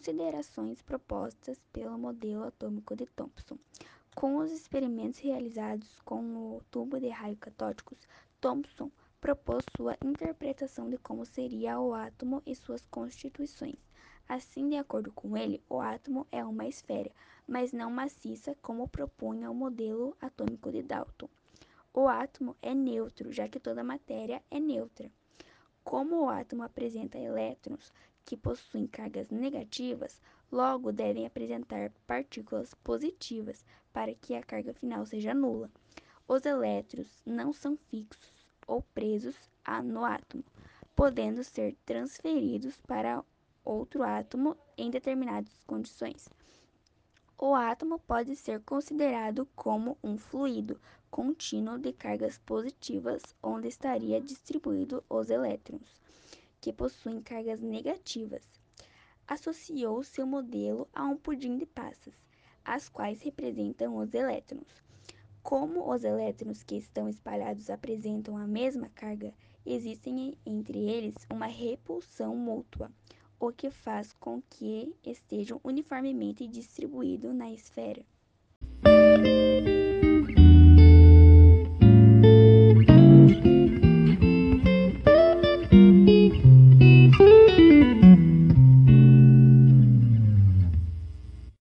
considerações propostas pelo modelo atômico de Thomson. Com os experimentos realizados com o tubo de raio catódicos, Thomson propôs sua interpretação de como seria o átomo e suas constituições. Assim, de acordo com ele, o átomo é uma esfera, mas não maciça como propunha o modelo atômico de Dalton. O átomo é neutro, já que toda matéria é neutra. Como o átomo apresenta elétrons que possuem cargas negativas, logo devem apresentar partículas positivas para que a carga final seja nula. Os elétrons não são fixos ou presos no átomo, podendo ser transferidos para outro átomo em determinadas condições. O átomo pode ser considerado como um fluido contínuo de cargas positivas, onde estaria distribuído os elétrons, que possuem cargas negativas. Associou seu modelo a um pudim de passas, as quais representam os elétrons. Como os elétrons que estão espalhados apresentam a mesma carga, existem entre eles uma repulsão mútua o que faz com que estejam uniformemente distribuídos na esfera.